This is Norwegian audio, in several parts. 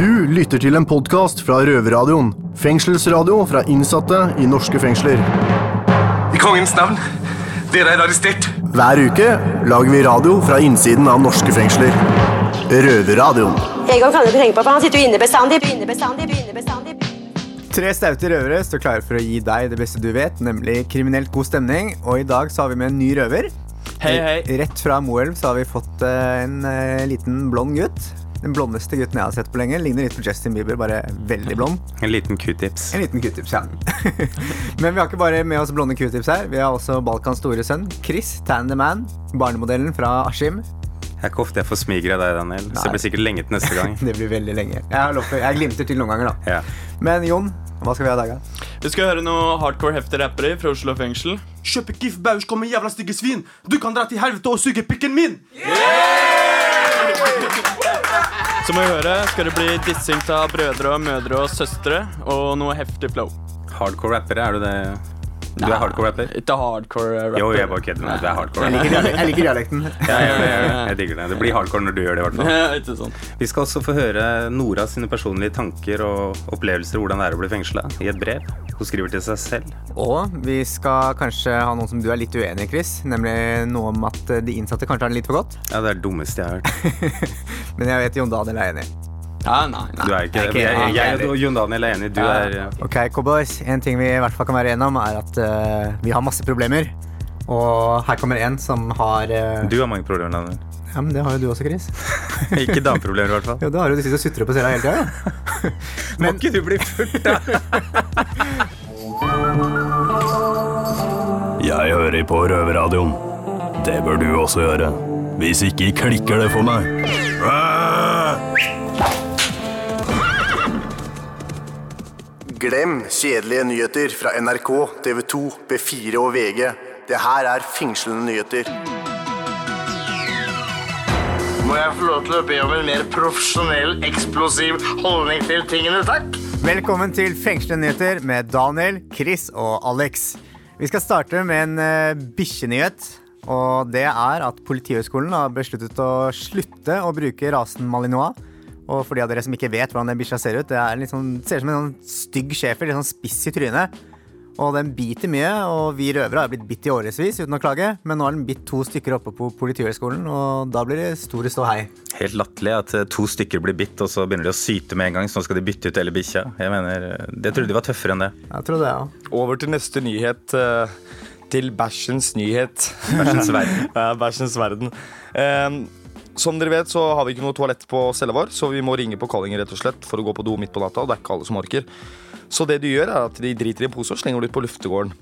Du lytter til en podkast fra Røverradioen. Fengselsradio fra innsatte i norske fengsler. I kongens navn, dere er arrestert. Hver uke lager vi radio fra innsiden av norske fengsler. Røverradioen. Egon kan du ikke tenke på, for han sitter jo inne bestandig. inne bestandig, inne bestandig. Tre staute røvere står klare for å gi deg det beste du vet, nemlig kriminelt god stemning. Og i dag så har vi med en ny røver. Hei, hei. Rett fra Moelv så har vi fått eh, en eh, liten blond gutt. Den blondeste gutten jeg har sett på lenge. Ligner litt på Justin Bieber, bare veldig blond. En liten q-tips. En liten q-tips, ja. Men vi har ikke bare med oss blonde q-tips her. Vi har også Balkans store sønn, Chris Tan the Man. Barnemodellen fra Askim. Det er ikke ofte jeg får smiger av deg, Daniel. Så det blir sikkert lenge til neste gang. Det blir veldig lenge. Jeg, har lov jeg glimter til noen ganger, da. Ja. Men Jon, hva skal vi ha i dag, da? Vi skal høre noe hardcore heftig rappere fra Oslo fengsel. Kjøp ikke GIF Bausch, kom med jævla stygge svin. Du kan dra til helvete og suge pikken min. Som vi hører, skal det bli dissing av brødre og mødre og søstre og noe heftig flow. Hardcore rappere, er du det? Du er hardcore rapper? Ikke hardcore rapper. Jo, jeg bare kødder med. Du er hardcore. Jeg liker, jeg liker dialekten. Ja, jeg, det, jeg, det. jeg digger det. Det blir hardcore når du gjør det, i hvert fall. ikke sånn. Vi skal også få høre Nora sine personlige tanker og opplevelser hvordan det er å bli fengsla, i et brev. Hun skriver til seg selv. Og vi skal kanskje ha noen som du er litt uenig i, Chris. Nemlig noe om at de innsatte kanskje har det litt for godt. Ja, det er det dummeste jeg har hørt. Men jeg vet Jon Daniel er enig. Ja, nei, nei. Du er ikke jeg er ikke Jeg, og Jon Daniel er enig. Du er Ok, cowboys. En ting vi i hvert fall kan være enige om, er at uh, vi har masse problemer. Og her kommer en som har uh, Du har mange problemer, Daniel. Ja, men det har jo du også, Chris. Ikke dameproblemer, i hvert fall. Jo, det har jo du sitter og sutrer på cella hele tida. Må ikke du bli fullt, da? Jeg hører på Røverradioen. Det bør du også gjøre. Hvis ikke klikker det for meg. Glem kjedelige nyheter fra NRK, TV 2, B4 og VG. Det her er fengslende nyheter. Må jeg få lov til å be om en mer profesjonell, eksplosiv holdning til tingene, takk? Velkommen til Fengslende nyheter med Daniel, Chris og Alex. Vi skal starte med en uh, bikkjenyhet. Og det er at Politihøgskolen har besluttet å slutte å bruke rasen malinois. Og for de av dere som ikke vet hvordan den bikkja ser ut, det er litt sånn, ser ut som en sånn stygg schæfer, litt sånn spiss i trynet. Og den biter mye, og vi røvere har blitt bitt i årevis uten å klage. Men nå har den bitt to stykker oppe på Politihøgskolen, og da blir det store ståhei. Helt latterlig at eh, to stykker blir bitt, og så begynner de å syte med en gang. Så nå skal de bytte ut hele bikkja. Jeg mener, eh, Det trodde de var tøffere enn det. Jeg tror det, ja. Over til neste nyhet. eh, til bæsjens nyhet. Bæsjens verden. ja, bæsjens verden. Ehm, som dere vet, så har vi ikke noe toalett på cella vår, så vi må ringe på kallinger rett og slett for å gå på do midt på natta. og det er ikke alle som orker. Så det de gjør, er at de driter i en pose og slenger det ut på luftegården.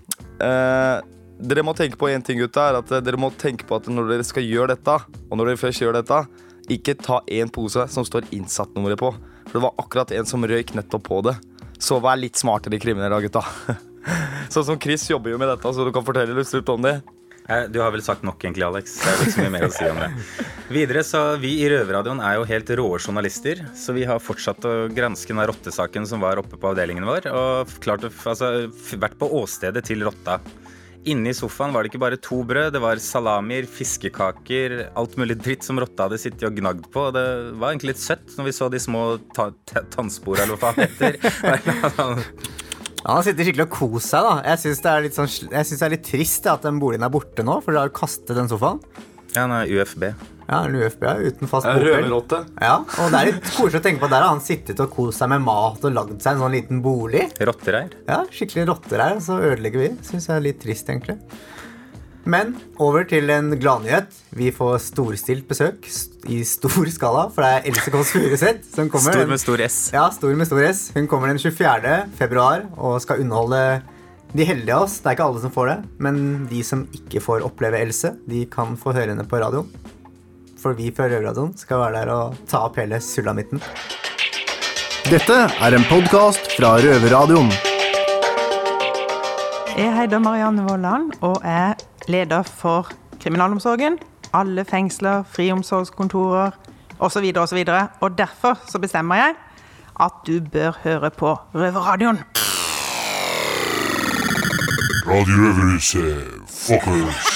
Eh, dere må tenke på en ting, gutta, er at dere må tenke på at når dere skal gjøre dette, og når dere først gjør dette, ikke ta en pose som står innsattnummeret på. For det var akkurat en som røyk nettopp på det. Så vær litt smartere kriminelle, gutta. Sånn som Chris jobber jo med dette, så du kan fortelle litt om det. Eh, Du har vel sagt nok, egentlig, Alex. Det er ikke så mye mer å si om det. Videre, så Vi i Røverradioen er jo helt rå journalister, så vi har fortsatt å granske den rottesaken som var oppe på avdelingen vår, og klart altså, vært på åstedet til rotta. Inne i sofaen var det ikke bare to brød, det var salamier, fiskekaker, alt mulig dritt som rotta hadde sittet og gnagd på. Det var egentlig litt søtt når vi så de små ta ta tannspora, eller hva faen det heter. Han har sittet skikkelig og kost seg. da Jeg syns det, er sånn, synes det er litt trist at den boligen er borte nå, for du har jo kastet den sofaen. Ja, han er UFB. Ja, en UFB ja, uten fast bopel. Ja, og det er litt koselig å tenke på Der har han sittet og kost seg med mat og lagd seg en sånn liten bolig. Rottereir. Ja, Skikkelig rottereir, så ødelegger vi. Syns jeg er litt trist, egentlig. Men over til en gladnyhet. Vi får storstilt besøk i stor skala, for det er Else Kåss Furuseth som kommer. Stor med stor S. Ja, stor med stor S. Hun kommer den 24. februar og skal underholde de heldige av oss. Det er ikke alle som får det, men de som ikke får oppleve Else, de kan få høre henne på radioen. For vi fra Røverradioen skal være der og ta opp hele sulamitten. Dette er en podkast fra Røverradioen. Jeg heter Marianne Vollan og er leder for kriminalomsorgen, alle fengsler, friomsorgskontorer osv. Og, så videre. og derfor så bestemmer jeg at du bør høre på Røverradioen. Radio Røverhuset, fuckers.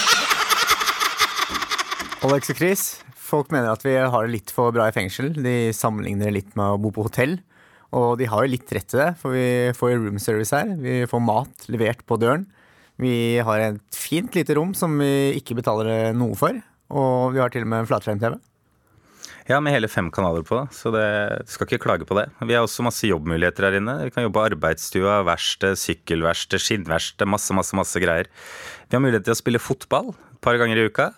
Alex og Chris, folk mener at vi har det litt for bra i fengsel. De sammenligner det litt med å bo på hotell. Og de har jo litt rett til det, for vi får jo room service her. Vi får mat levert på døren. Vi har et fint lite rom som vi ikke betaler noe for. Og vi har til og med en flatskjerm-TV. Ja, med hele fem kanaler på, så det, du skal ikke klage på det. Vi har også masse jobbmuligheter her inne. Vi kan jobbe på arbeidsstua, verksted, sykkelverksted, skinnverksted, masse, masse, masse greier. Vi har mulighet til å spille fotball et par ganger i uka.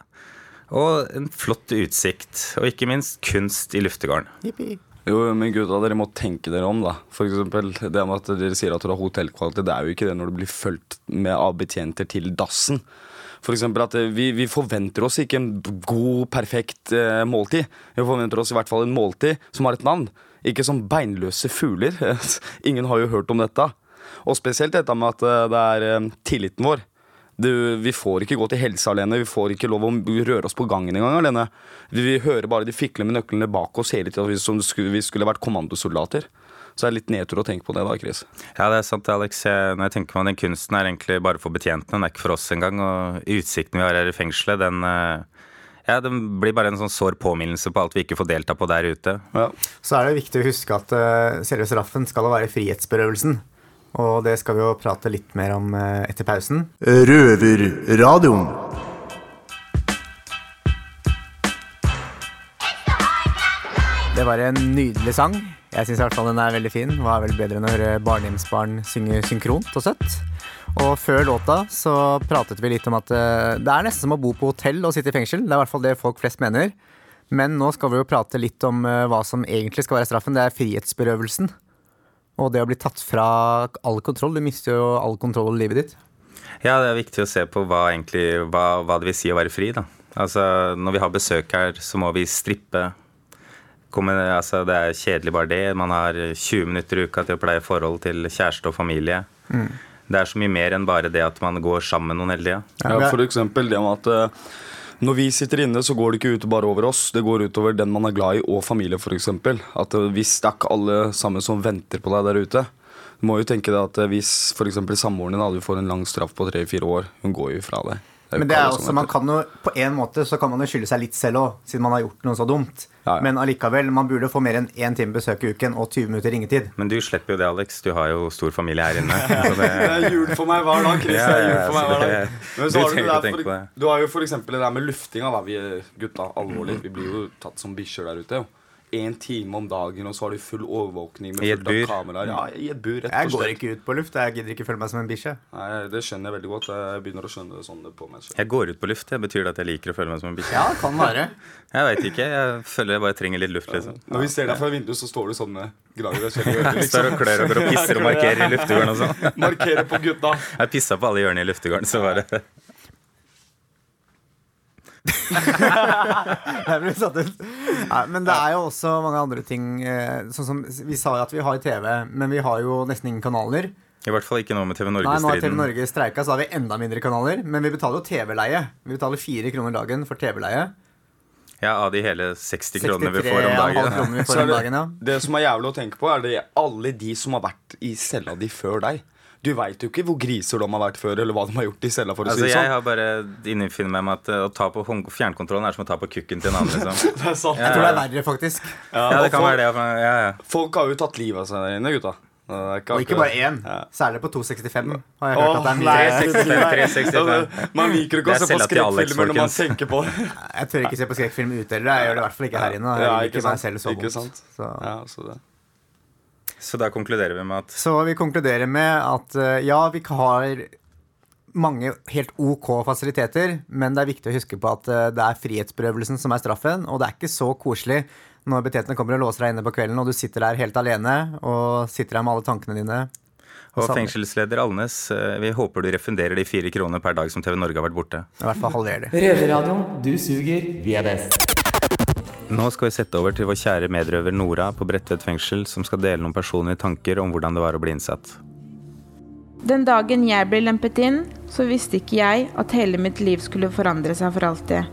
Og en flott utsikt. Og ikke minst kunst i luftegården. Jo, men gutta, dere må tenke dere om, da. For eksempel det med at dere sier at dere har hotellkvalitet. Det er jo ikke det når du blir fulgt med av betjenter til dassen. Eksempel at eh, vi, vi forventer oss ikke en god, perfekt eh, måltid. Vi forventer oss i hvert fall en måltid som har et navn. Ikke som beinløse fugler. Ingen har jo hørt om dette. Og spesielt dette med at eh, det er eh, tilliten vår. Du, vi får ikke gå til helse alene, vi får ikke lov å røre oss på gangen engang alene. Vi, vi hører bare de fikler med nøklene bak oss hele tida som vi skulle, vi skulle vært kommandosoldater. Så det er litt nedtur å tenke på det da, Chris. Ja, det er sant, Alex. Jeg, når jeg tenker meg Den kunsten er egentlig bare for betjentene, den er ikke for oss engang. Og utsikten vi har her i fengselet, den eh, ja, Den blir bare en sånn sår påminnelse på alt vi ikke får delta på der ute. Så er det viktig å huske at uh, selve straffen skal være frihetsberøvelsen. Og det skal vi jo prate litt mer om eh, etter pausen. Røverradioen. Det var en nydelig sang. Jeg syns i hvert fall den er veldig fin. Hva er vel bedre enn å høre barnehjemsbarn synge synkront og søtt? Og før låta så pratet vi litt om at eh, det er nesten som å bo på hotell og sitte i fengsel. Det er i hvert fall det folk flest mener. Men nå skal vi jo prate litt om eh, hva som egentlig skal være straffen. Det er frihetsberøvelsen. Og det å bli tatt fra all kontroll. Du mister jo all kontroll over livet ditt. Ja, det er viktig å se på hva, egentlig, hva, hva det vil si å være fri. da. Altså, Når vi har besøk her, så må vi strippe. Kommer, altså, det er kjedelig bare det. Man har 20 minutter i uka til å pleie forhold til kjæreste og familie. Mm. Det er så mye mer enn bare det at man går sammen noen hele tida. Ja, eksempel det med at eh, når vi sitter inne, så går det ikke ut bare over oss. Det går utover den man er glad i, og familie, f.eks. At eh, hvis det er ikke alle sammen som venter på deg der ute Du må jo tenke deg at eh, hvis f.eks. samboeren din aldri får en lang straff på tre-fire år, hun går jo fra deg. Men det er også, man kan jo, på en måte så kan man jo skylde seg litt selv òg, siden man har gjort noe så dumt. Men allikevel, man burde få mer enn én time besøk i uken og 20 minutter ringetid. Men du slipper jo det, Alex. Du har jo stor familie her inne. så Det er jul for meg hver dag, Chris. Ja, det er jul for meg så hver det- dag. Men du så har du, det der for, du har jo eksempel det der med luftinga. Da. Vi gutta, alvorlig. Vi blir jo tatt som bikkjer der ute. jo. En time om dagen, og så har du full overvåkning med I et fullt av kameraer. Ja, i et bur, rett Jeg går ikke ut på luft. Jeg gidder ikke føle meg som en bikkje. Nei, Det skjønner jeg veldig godt. Jeg begynner å skjønne det sånn på meg selv. Jeg går ut på luft. Det betyr det at jeg liker å føle meg som en bikkje? Ja, kan være. Jeg veit ikke. Jeg føler jeg bare trenger litt luft, liksom. Når vi ser deg fra vinduet, så står du sånn med graver deg selv liksom. Står og klør over går og pisser og markerer i luftegården og sånn. Markerer på gutta. Jeg pissa på alle hjørnene i luftegården, så var det Jeg ble satt ut. Nei, men det er jo også mange andre ting. eh, Sånn som Vi sa jo at vi har TV, men vi har jo nesten ingen kanaler. I hvert fall ikke nå med TV-Norge Nei, nå har TV Norge-striden. Streika, så har vi enda mindre kanaler. Men vi betaler jo TV-leie. Vi betaler fire kroner dagen for TV-leie. Ja, av de hele 60 kronene vi får om dagen. kroner vi får om dagen, ja. det som er jævlig å tenke på, er det alle de som har vært i cella di før deg. Du veit jo ikke hvor griser de har vært før, eller hva de har gjort i cella. for å Altså, si det jeg sånn. har bare innfinnet meg med at uh, å ta på fjernkontrollen er som å ta på kukken til en annen. Liksom. Det er sant. Jeg tror det er verre, faktisk. Ja, det kan folk, være det. Ja, ja. Folk har jo tatt livet av seg der inne, gutta. Det er Og ikke bare én. Særlig på 265 har jeg hørt oh, at det er mye. 365, 365. Altså, Man liker ikke å se på skrekkfilmer når man tenker på det. Jeg tør ikke se på skrekkfilm ute heller. Jeg gjør det i hvert fall ikke her inne. Jeg Ja, ikke ikke meg sant. selv så Ikke vondt. sant. Så. Ja, så det. Så da konkluderer vi med at Så vi konkluderer med at eh, ja, vi har mange helt OK fasiliteter, men det er viktig å huske på at eh, det er frihetsberøvelsen som er straffen, og det er ikke så koselig når betjentene kommer og låser deg inne på kvelden, og du sitter der helt alene og sitter der med alle tankene dine. Og fengselsleder Alnes, eh, vi håper du refunderer de fire kronene per dag som TV Norge har vært borte. I hvert fall halverer det. Røverradioen, du suger, vi er best. Nå skal vi sette over til vår kjære medrøver Nora på Bredtvet fengsel, som skal dele noen personlige tanker om hvordan det var å bli innsatt. Den dagen jeg ble lempet inn, så visste ikke jeg at hele mitt liv skulle forandre seg for alltid.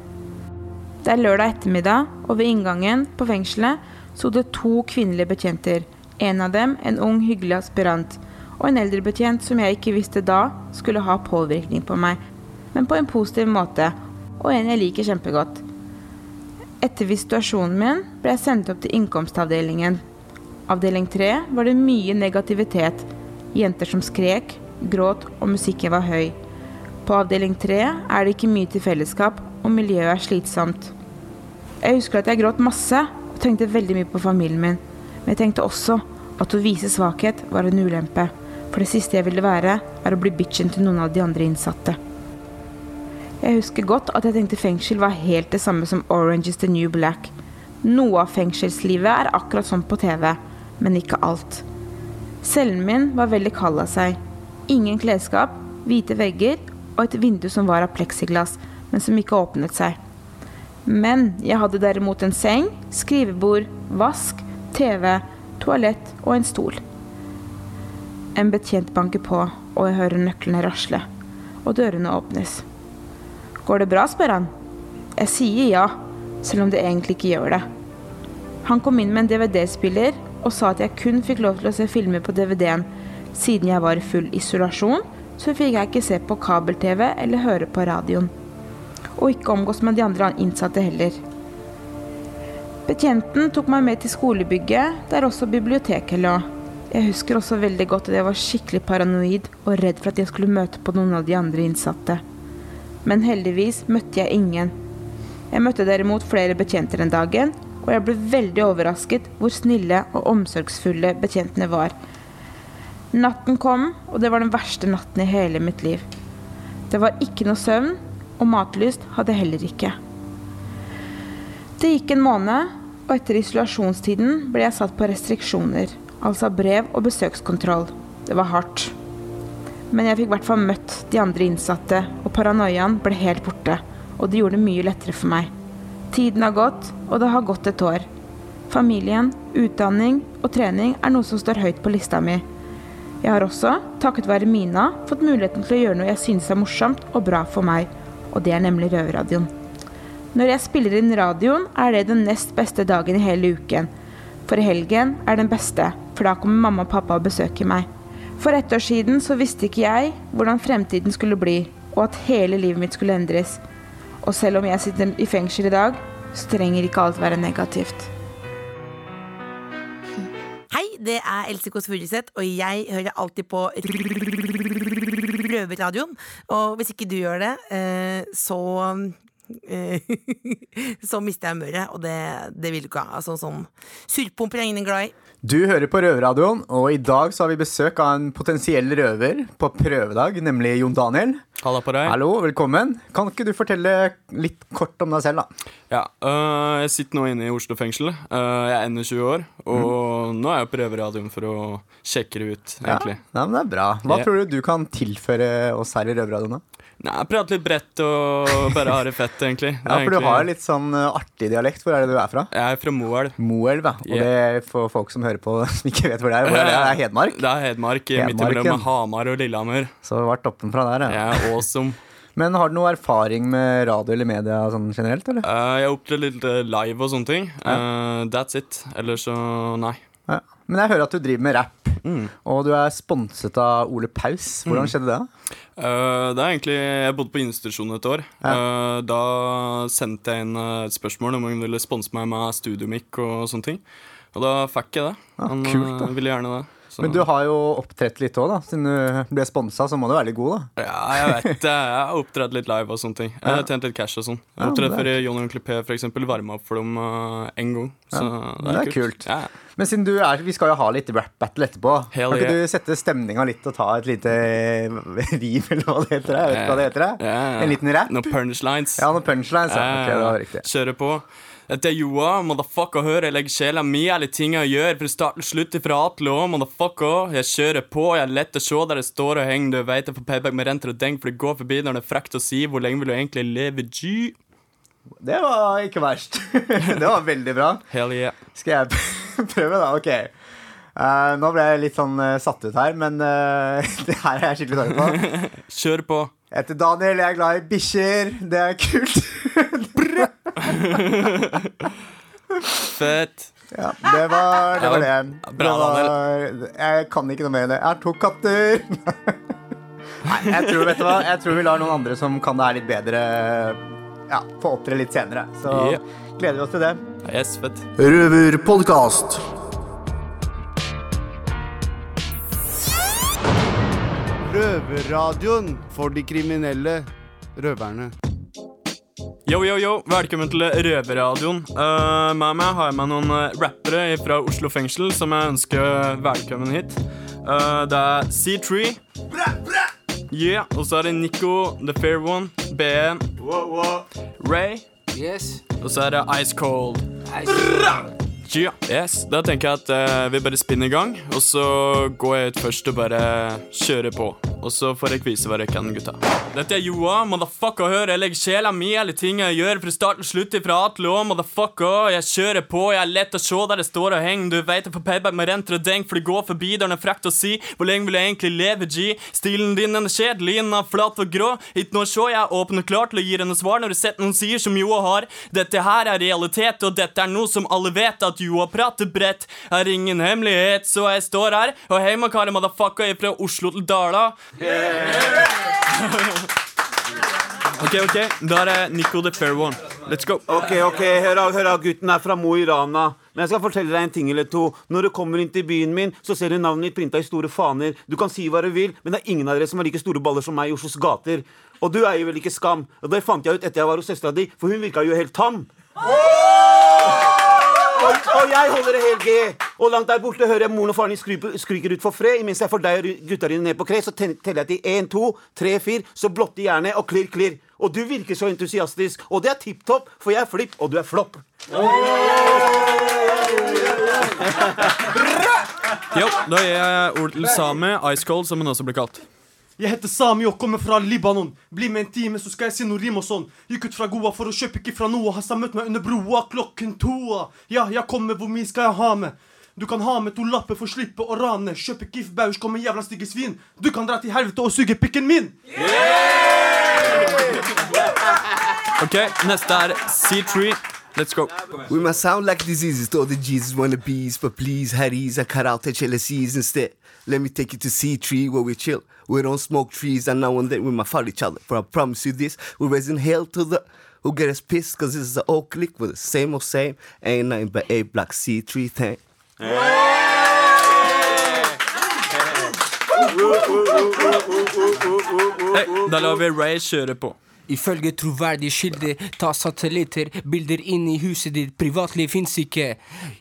Det er lørdag ettermiddag, og ved inngangen på fengselet sto det to kvinnelige betjenter. En av dem en ung, hyggelig aspirant, og en eldre betjent som jeg ikke visste da skulle ha påvirkning på meg, men på en positiv måte, og en jeg liker kjempegodt. Etter visitasjonen min ble jeg sendt opp til innkomstavdelingen. Avdeling 3 var det mye negativitet. Jenter som skrek, gråt og musikken var høy. På avdeling 3 er det ikke mye til fellesskap, og miljøet er slitsomt. Jeg husker at jeg gråt masse og tenkte veldig mye på familien min. Men jeg tenkte også at å vise svakhet var en ulempe. For det siste jeg ville være, er å bli bitchen til noen av de andre innsatte. Jeg husker godt at jeg tenkte fengsel var helt det samme som Orange is the New Black. Noe av fengselslivet er akkurat sånn på TV, men ikke alt. Cellen min var veldig kald av seg. Ingen klesskap, hvite vegger og et vindu som var av pleksiglass, men som ikke åpnet seg. Men jeg hadde derimot en seng, skrivebord, vask, TV, toalett og en stol. En betjent banker på, og jeg hører nøklene rasle. Og dørene åpnes. Går det bra, spør han. Jeg sier ja, selv om det egentlig ikke gjør det. Han kom inn med en DVD-spiller og sa at jeg kun fikk lov til å se filmer på DVD-en. Siden jeg var i full isolasjon, så fikk jeg ikke se på kabel-TV eller høre på radioen. Og ikke omgås med de andre innsatte heller. Betjenten tok meg med til skolebygget, der også biblioteket lå. Jeg husker også veldig godt at jeg var skikkelig paranoid og redd for at jeg skulle møte på noen av de andre innsatte. Men heldigvis møtte jeg ingen. Jeg møtte derimot flere betjenter den dagen, og jeg ble veldig overrasket hvor snille og omsorgsfulle betjentene var. Natten kom, og det var den verste natten i hele mitt liv. Det var ikke noe søvn, og matlyst hadde jeg heller ikke. Det gikk en måned, og etter isolasjonstiden ble jeg satt på restriksjoner, altså brev og besøkskontroll. Det var hardt. Men jeg fikk i hvert fall møtt de andre innsatte, og paranoiaen ble helt borte. Og det gjorde det mye lettere for meg. Tiden har gått, og det har gått et år. Familien, utdanning og trening er noe som står høyt på lista mi. Jeg har også, takket være Mina, fått muligheten til å gjøre noe jeg synes er morsomt og bra for meg, og det er nemlig Røverradioen. Når jeg spiller inn radioen, er det den nest beste dagen i hele uken. For helgen er den beste, for da kommer mamma og pappa og besøker meg. For ett år siden så visste ikke jeg hvordan fremtiden skulle bli, og at hele livet mitt skulle endres. Og selv om jeg sitter i fengsel i dag, så trenger ikke alt være negativt. Hei, det er Else Kåss Furuseth, og jeg hører alltid på Røverradioen. Og hvis ikke du gjør det, eh, så Så mister jeg humøret, og det, det vil du ikke ha. Altså, sånn surpomper er ingen glad i. Du hører på Røverradioen, og i dag så har vi besøk av en potensiell røver på prøvedag, nemlig Jon Daniel. Halla på deg. Hallo, velkommen. Kan ikke du fortelle litt kort om deg selv, da? Ja, øh, Jeg sitter nå inne i Oslo fengsel. Øh, jeg er 21 år, og nå er jeg på Røverradioen for å sjekke det ut, egentlig. Ja, nei, men det er bra. Hva yeah. tror du du kan tilføre oss her i Røverradioen? da? Nei, jeg prater litt bredt og bare har det fett, egentlig. Det Ja, For for du har litt sånn uh, artig dialekt. Hvor er det du er fra? Jeg er fra Moelv. Moelv, ja. Og Yeah. det for folk som hører på som ikke vet hvor det er. Hvor er det? Det er Hedmark? Det er Hedmark, midt imellom Hamar og Lillehammer. Så det var toppen fra der, Jeg er awesome. Men har du noe erfaring med radio eller media sånn generelt, eller? Uh, jeg opptrer litt uh, live og sånne ting. Uh, that's it. Ellers så nei. Ja. Men jeg hører at du driver med rap, og du er sponset av Ole Paus. Hvordan Mm. skjedde det? Uh, det er egentlig, Jeg bodde på institusjon et år. Uh, da sendte jeg inn uh, et spørsmål om hun ville sponse meg med studiomikk og sånne ting. Og da fikk jeg det. Han kult, da. ville gjerne det. Så- Men du har jo opptrådt litt òg, da. Siden du ble sponsa, så må du være litt god, da. Ja, jeg vet det. Jeg har opptrådt litt live og sånne ting. Jeg har tjent litt cash og sånn. Jeg opptrådte men for det er John og Onkel P, for eksempel. Varma opp for dem uh, en gang. Så Ja, men det er kult. Ja. Men siden du er, vi skal jo ha litt rap battle etterpå. Hell kan ikke yeah. du sette stemninga litt og ta et lite rim, eller hva det heter? Jeg vet ikke hva det heter. ja. En liten rap? Noen punchlines. Ja, noen punchlines. Ja. Ok, det var riktig. Kjøre på. Dette er Joa, motherfucker, hør, jeg legger sjela mi alle ting jeg gjør, fra start til slutt ifra A til Å, motherfucker. Jeg kjører på, jeg er lett å se der jeg står og henger, du veit jeg får payback med renter og deng, for det går forbi når det er frekt å si, hvor lenge vil du egentlig leve, G? Det var ikke verst. det var veldig bra. Hell yeah. Skal jeg prøve, da? Ok. Uh, nå ble jeg litt sånn uh, satt ut her, men uh, det her er jeg skikkelig dårlig på. Kjør på. Jeg heter Daniel, jeg er glad i bikkjer. Det er kult. Fett. Ja, det var det. Var det. bra, Daniel. jeg kan ikke noe mer enn det. Jeg har to katter. Nei, jeg tror, vet du hva? jeg tror vi lar noen andre som kan det her litt bedre, ja, få opptre litt senere. Så gleder vi oss til det. Yes, fett. Røverpodkast. Røverradioen for de kriminelle røverne. Yo, yo, yo, velkommen til Røverradioen. Uh, med meg har jeg med noen eh, rappere fra Oslo fengsel som jeg ønsker velkommen hit. Uh, det er C3. Bra, bra. Yeah, og så er det Nico, The Fair One, BN, Ray. Og så er det Ice Cold. Yeah. Yes, Da tenker jeg at uh, vi bare spinner i gang, og så går jeg ut først og bare kjører på. Og så får jeg vise hva jeg kan, gutta. Dette er Joa. Motherfucker, hør, jeg legger sjela mi i alle ting jeg gjør, fra start til slutt, fra A. Motherfucker, jeg kjører på, jeg er lett å se der det står og henger. Du vet jeg får payback med renter og deng, for det går forbi der er frekt å si. Hvor lenge vil jeg egentlig leve, G? Stilen din den er kjedelig, den er flat og grå. Ikke noe å se, jeg er åpen og klar til å gi henne svar når du setter noen sier som Joa har. Dette her er realitet, og dette er noe som alle vet, at Joa prater bredt. Er ingen hemmelighet, så jeg står her. Og hei, Makari motherfucker, jeg er fra Oslo til Dala. Ok, ok, Da er det Nico the fair one. Let's go. Ok, ok, hør av, hør av gutten er fra Mo i Rana. Men jeg skal fortelle deg en ting eller to. Når du kommer inn til byen min, så ser du navnet ditt printa i store faner. Du kan si hva du vil, men det er ingen av dere som har like store baller som meg i Oslos gater. Og du eier vel ikke Skam? Og det fant jeg ut etter jeg var hos søstera di, for hun virka jo helt tam. Og, og jeg holder det helt G. Og langt der borte hører jeg moren og faren din skry- skryker ut for fred. Imens jeg får deg og gutta dine ned på kre, så teller jeg til én, to, tre, fire. Så blotter jernet og klirr, klirr. Og du virker så entusiastisk. Og det er tipp topp, for jeg er flipp, og du er flopp. Jo, da gir jeg ordet til Sami, Ice Cold, som hun også blir kalt. Jeg heter Sami og kommer fra Libanon. Bli med en time, så skal jeg si noe rim og sånn. Gikk ut fra Goa for å kjøpe ikke fra noe. Hassan møtte meg under broa klokken to. Ja, jeg kommer, hvor mye skal jeg ha med? Du kan ha med to lapper for å slippe å rane. Kjøpe Kif Bausch, kommer jævla stygge svin. Du kan dra til helvete og suge pikken min. Ok, neste er C3. Let's go. We must sound like diseases to all the Jesus wannabes, but please, Harry's, I cut out the jealousies instead. Let me take you to C3 where we chill. We don't smoke trees, and now and then we might fight each other. For I promise you this, we're raising hell to the who get us pissed, cause this is the old clique with the same old same. Ain't nothing but A block C3 thing. Hei, da lar vi Ray kjøre på. Ifølge troverdige kilder, ta satellitter, bilder inn i huset ditt, privatliv fins ikke.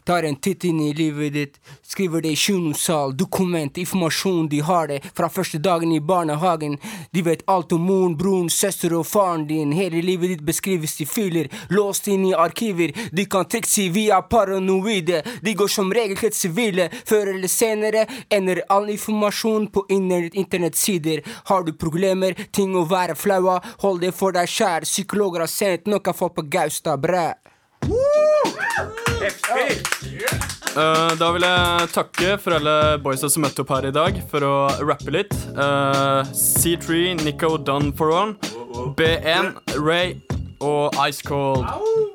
Tar en titt inn i livet ditt, skriver det i kinosal, dokument, informasjon, de har det fra første dagen i barnehagen. De vet alt om moren, broren, søster og faren din, hele livet ditt beskrives i filer, låst inn i arkiver, de kan trikse via paranoide, de går som regel helt sivile, før eller senere ender all informasjon på internettsider. Har du problemer, ting å være flau av, hold det for deg sjæl, psykologer har sendt noe folk på Gaustad, bræ. Uh, da vil jeg takke for alle boysa som møtte opp her i dag for å rappe litt. Uh, C3, Nico, Done for One, B1, Ray og Ice Cold.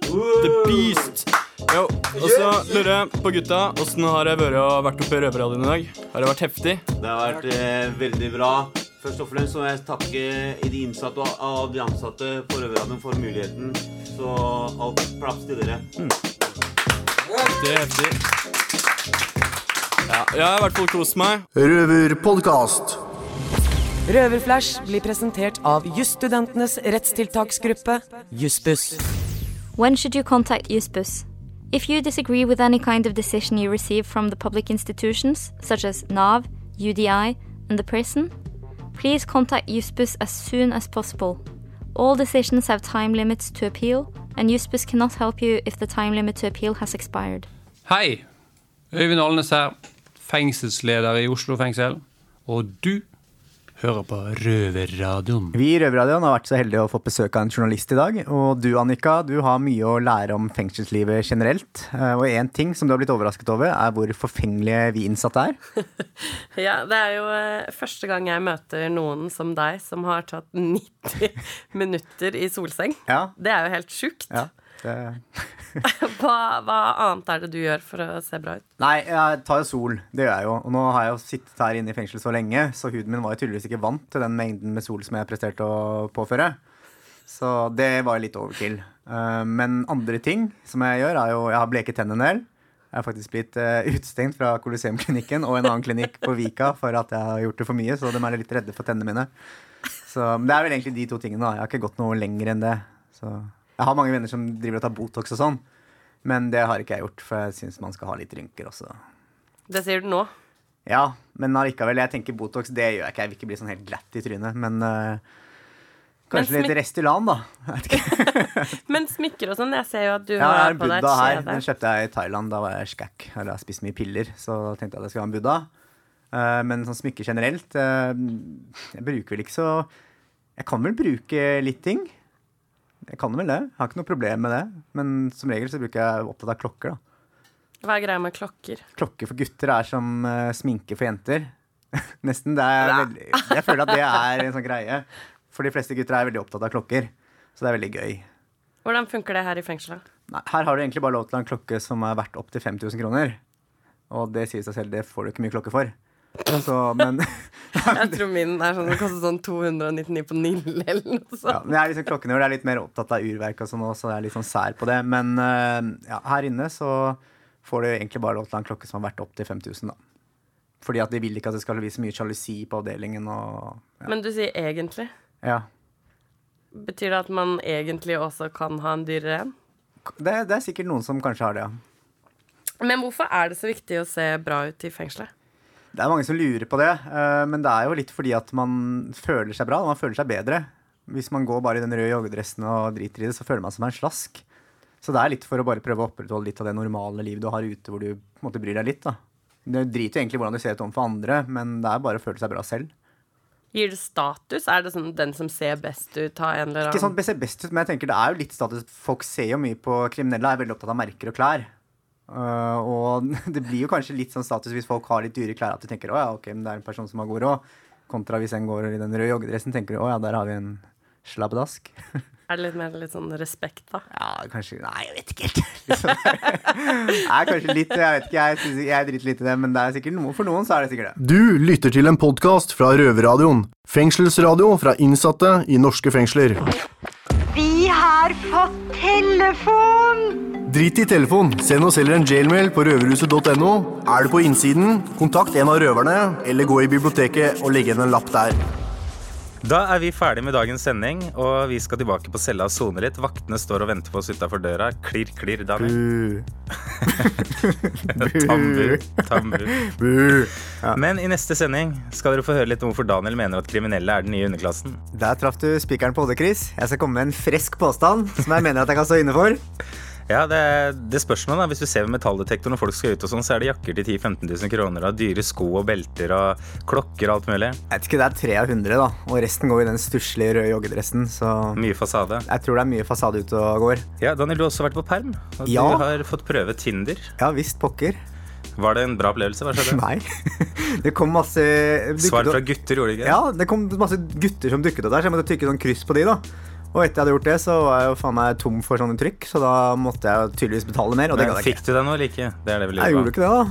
The Beast. Jo, og så lurer jeg på gutta, åssen har det vært å vært oppe i Røverradioen i dag? Har det vært heftig? Det har vært eh, veldig bra. Først og fremst må jeg takke de innsatte og og de ansatte på Røverradioen for muligheten. Så alt plass til dere. Det er heftig. Ja, jeg har i hvert fall kost meg. Røverpodkast. Røverflash blir presentert av jusstudentenes rettstiltaksgruppe, Jussbuss. When should you contact Jussbuss? If you disagree with any kind of decision you receive from the public institutions, such as NAV, UDI, and the prison, please contact Juspus as soon as possible. All decisions have time limits to appeal, and Juspus cannot help you if the time limit to appeal has expired. Hei! Øyvind Alnes her, fengselsleder i Oslo fengsel. Og du hører på Røverradioen. Vi i Røverradioen har vært så heldige å få besøk av en journalist i dag. Og du Annika, du har mye å lære om fengselslivet generelt. Eh, Og én ting som du har blitt overrasket over, er hvor forfengelige vi innsatte er. Ja, det er jo eh, første gang jeg møter noen som deg, som har tatt 90 minutter i solseng. Ja. Det er jo helt sjukt. Ja, det... Hva, hva annet er det du gjør for å se bra ut? Nei, jeg tar jo sol. Det gjør jeg jo. Og nå har jeg jo sittet her inne i fengsel så lenge, så huden min var jo tydeligvis ikke vant til den mengden med sol som jeg presterte å påføre. Så det var litt overkill. Eh, men andre ting som jeg gjør, er jo Jeg har bleket tennene en del. Jeg har faktisk blitt eh, utestengt fra Colosseum-klinikken og en annen klinikk på Vika for at jeg har gjort det for mye, så de er litt redde for tennene mine. Så det er vel egentlig de to tingene. da Jeg har ikke gått noe lenger enn det. Så jeg har mange venner som driver og tar Botox og sånn, men det har ikke jeg gjort, for jeg syns man skal ha litt rynker også. Det sier du nå. Ja, men allikevel. Jeg tenker Botox, det gjør jeg ikke. Jeg vil ikke bli sånn helt glatt i trynet. Men uh, kanskje litt Restylan, da. Men smykker og sånn, jeg ser jo at du Ja, har på deg et Buddha her. Den kjøpte jeg i Thailand. Da var jeg skakk. Eller jeg har spist mye piller, så da tenkte jeg at jeg skulle ha en Buddha. Uh, men sånn smykker generelt uh, Jeg bruker vel ikke så Jeg kan vel bruke litt ting. Jeg kan vel det. Jeg har ikke noe problem med det. Men som regel så bruker jeg opptatt av klokker, da. Hva er greia med klokker? Klokker for gutter er som uh, sminke for jenter. Nesten. Det er veldig, jeg føler at det er en sånn greie. For de fleste gutter er veldig opptatt av klokker. Så det er veldig gøy. Hvordan funker det her i fengselet? Nei, her har du egentlig bare lov til å ha en klokke som er verdt opptil 5000 kroner. Og det sier seg selv, det får du ikke mye klokke for. Så, men, Jeg tror min er sånn, det koster sånn 299 på Nille eller noe ja, men jeg er liksom klokkene hvor jeg er litt mer opptatt av urverk og sånn så jeg er litt sånn sær på det. Men eh, ja, her inne så får du egentlig bare lov til å ha en klokke som har vært opp til 5000, da. Fordi at de vil ikke at det skal bli så mye sjalusi på avdelingen og Men du sier egentlig. Ja. Betyr det at man egentlig også kan ha en dyrere en? Det, det er sikkert noen som kanskje har det, ja. Men hvorfor er det så viktig å se bra ut i fengselet? Det er mange som lurer på det, eh, men det er jo litt fordi at man føler seg bra. Man føler seg bedre. Hvis man går bare i den røde joggedressen og driter i det, så føler man seg som en slask. Så det er litt for å bare prøve å opprettholde litt av det normale livet du har ute, hvor du måte bryr deg litt. da. Det driter egentlig hvordan du ser ut overfor andre, men det er bare å føle seg bra selv. Gir det status? Er det sånn den som ser best ut, har en eller Ikke sånn annen ser best ut, men jeg tenker det er jo litt status. Folk ser jo mye på kriminelle, er veldig opptatt av merker og klær. Uh, og det blir jo kanskje litt sånn status hvis folk har litt dyre klær, at du tenker å ja, ok, men det er en person som har god råd. Kontra hvis en går i den røde joggedressen, tenker du å ja, der har vi en slabbedask. Er det litt mer litt sånn respekt, da? Ja, kanskje Nei, jeg vet ikke helt. Nei, kanskje litt. Jeg vet ikke, jeg, synes, jeg driter litt i det, men det er sikkert noe, for noen så er det sikkert det. Du lytter til en podkast fra Røverradioen. Fengselsradio fra innsatte i norske fengsler. Vi har fått telefon! Drit i telefon. Send oss heller en jailmail på røverhuset.no. Er du på innsiden, kontakt en av røverne, eller gå i biblioteket og legge igjen en lapp der. Da er vi ferdig med dagens sending, og vi skal tilbake på cella og sone litt. Vaktene står og venter på oss utafor døra. Klirr, klirr, Daniel. Tambu. Tambu. Men i neste sending skal dere få høre litt om hvorfor Daniel mener at kriminelle er den nye underklassen. Der traff du spikeren på hodet, Chris. Jeg skal komme med en frisk påstand som jeg mener at jeg kan stå inne for. Ja, det, det spørs nå, da. Hvis du ser ved metalldetektor når folk skal ut, og sånn, så er det jakker til 10 000-15 000 kroner og dyre sko og belter og klokker og alt mulig. Jeg vet ikke, Det er tre av hundre, da. Og resten går i den stusslige røde joggedressen. Så Mye fasade. jeg tror det er mye fasade ute og går. Ja, Daniel, du har også vært på perm. Og Ja. Du har fått prøve Tinder. Ja visst, pokker. Var det en bra opplevelse? Hva skjedde? Nei. Det kom masse Svar fra gutter, gjorde det ikke? Ja, det kom masse gutter som dukket opp der, så jeg måtte trykke sånn kryss på de, da. Og etter jeg hadde gjort det, så var jeg jo faen meg tom for sånne trykk, så da måtte jeg tydeligvis betale mer, og det Men fikk du deg noe eller ikke? Det er det vi lurer Jeg gjorde ikke det, da.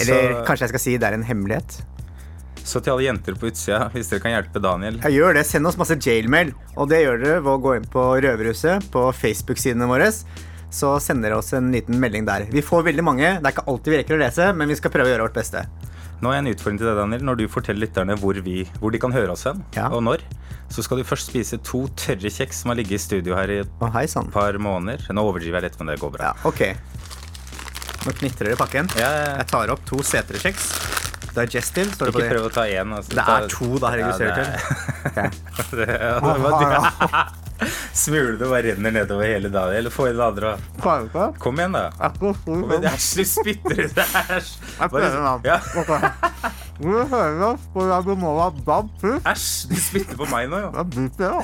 Eller Så- kanskje jeg skal si det er en hemmelighet. Så til alle jenter på utsida, hvis dere kan hjelpe Daniel Jeg gjør det. Send oss masse jailmail. Og det gjør dere ved å gå inn på Røverhuset på Facebook-sidene våre. Så sender dere oss en liten melding der. Vi får veldig mange. Det er ikke alltid vi rekker å lese, men vi skal prøve å gjøre vårt beste. Nå jeg en utfordring til deg, Daniel. Når du forteller lytterne hvor, vi, hvor de kan høre oss hen, og når, så skal du først spise to tørre kjeks som har ligget i studio her i et par måneder. Nå overdriver jeg litt, men det går bra. Ja, Ok. Nå knitrer det i pakken. Jeg tar opp to setre kjeks. Digestive, står det på Ikke det. prøv å ta én. Altså. Det er to, da, herregud, ser du til. Smuler det bare renner nedover hele dagen. Eller få i det andre. da. Kom igjen, da. Kom igjen. Æsj, du spytter ut. Æsj. Æsj, du spytter på meg nå, jo. Jeg biter da.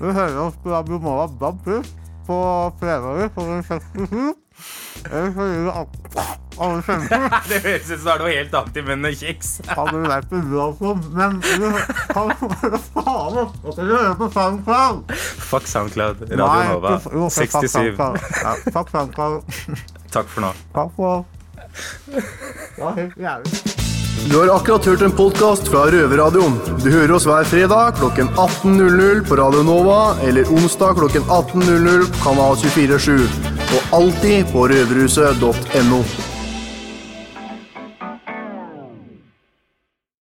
Du hører oss på Radio Nova DAB pluss på fredager klokka 67. Eller så gir du kjemper. Det høres ut som det er noe helt annet i menn og kjeks. Hadde du vært på altså. Men du faen, ass. Og så hører du på SoundCloud. Fuck SoundCloud. Radio Nei, Nova. jo, fuck 67. SoundCloud. Ja, takk, SoundCloud. Takk for nå. Takk for Det var helt jævlig. Du har akkurat hørt en podkast fra Røverradioen. Du hører oss hver fredag klokken 18.00 på Radio Nova eller onsdag klokken 18.00 på Kanal 247. Og alltid på røverhuset.no.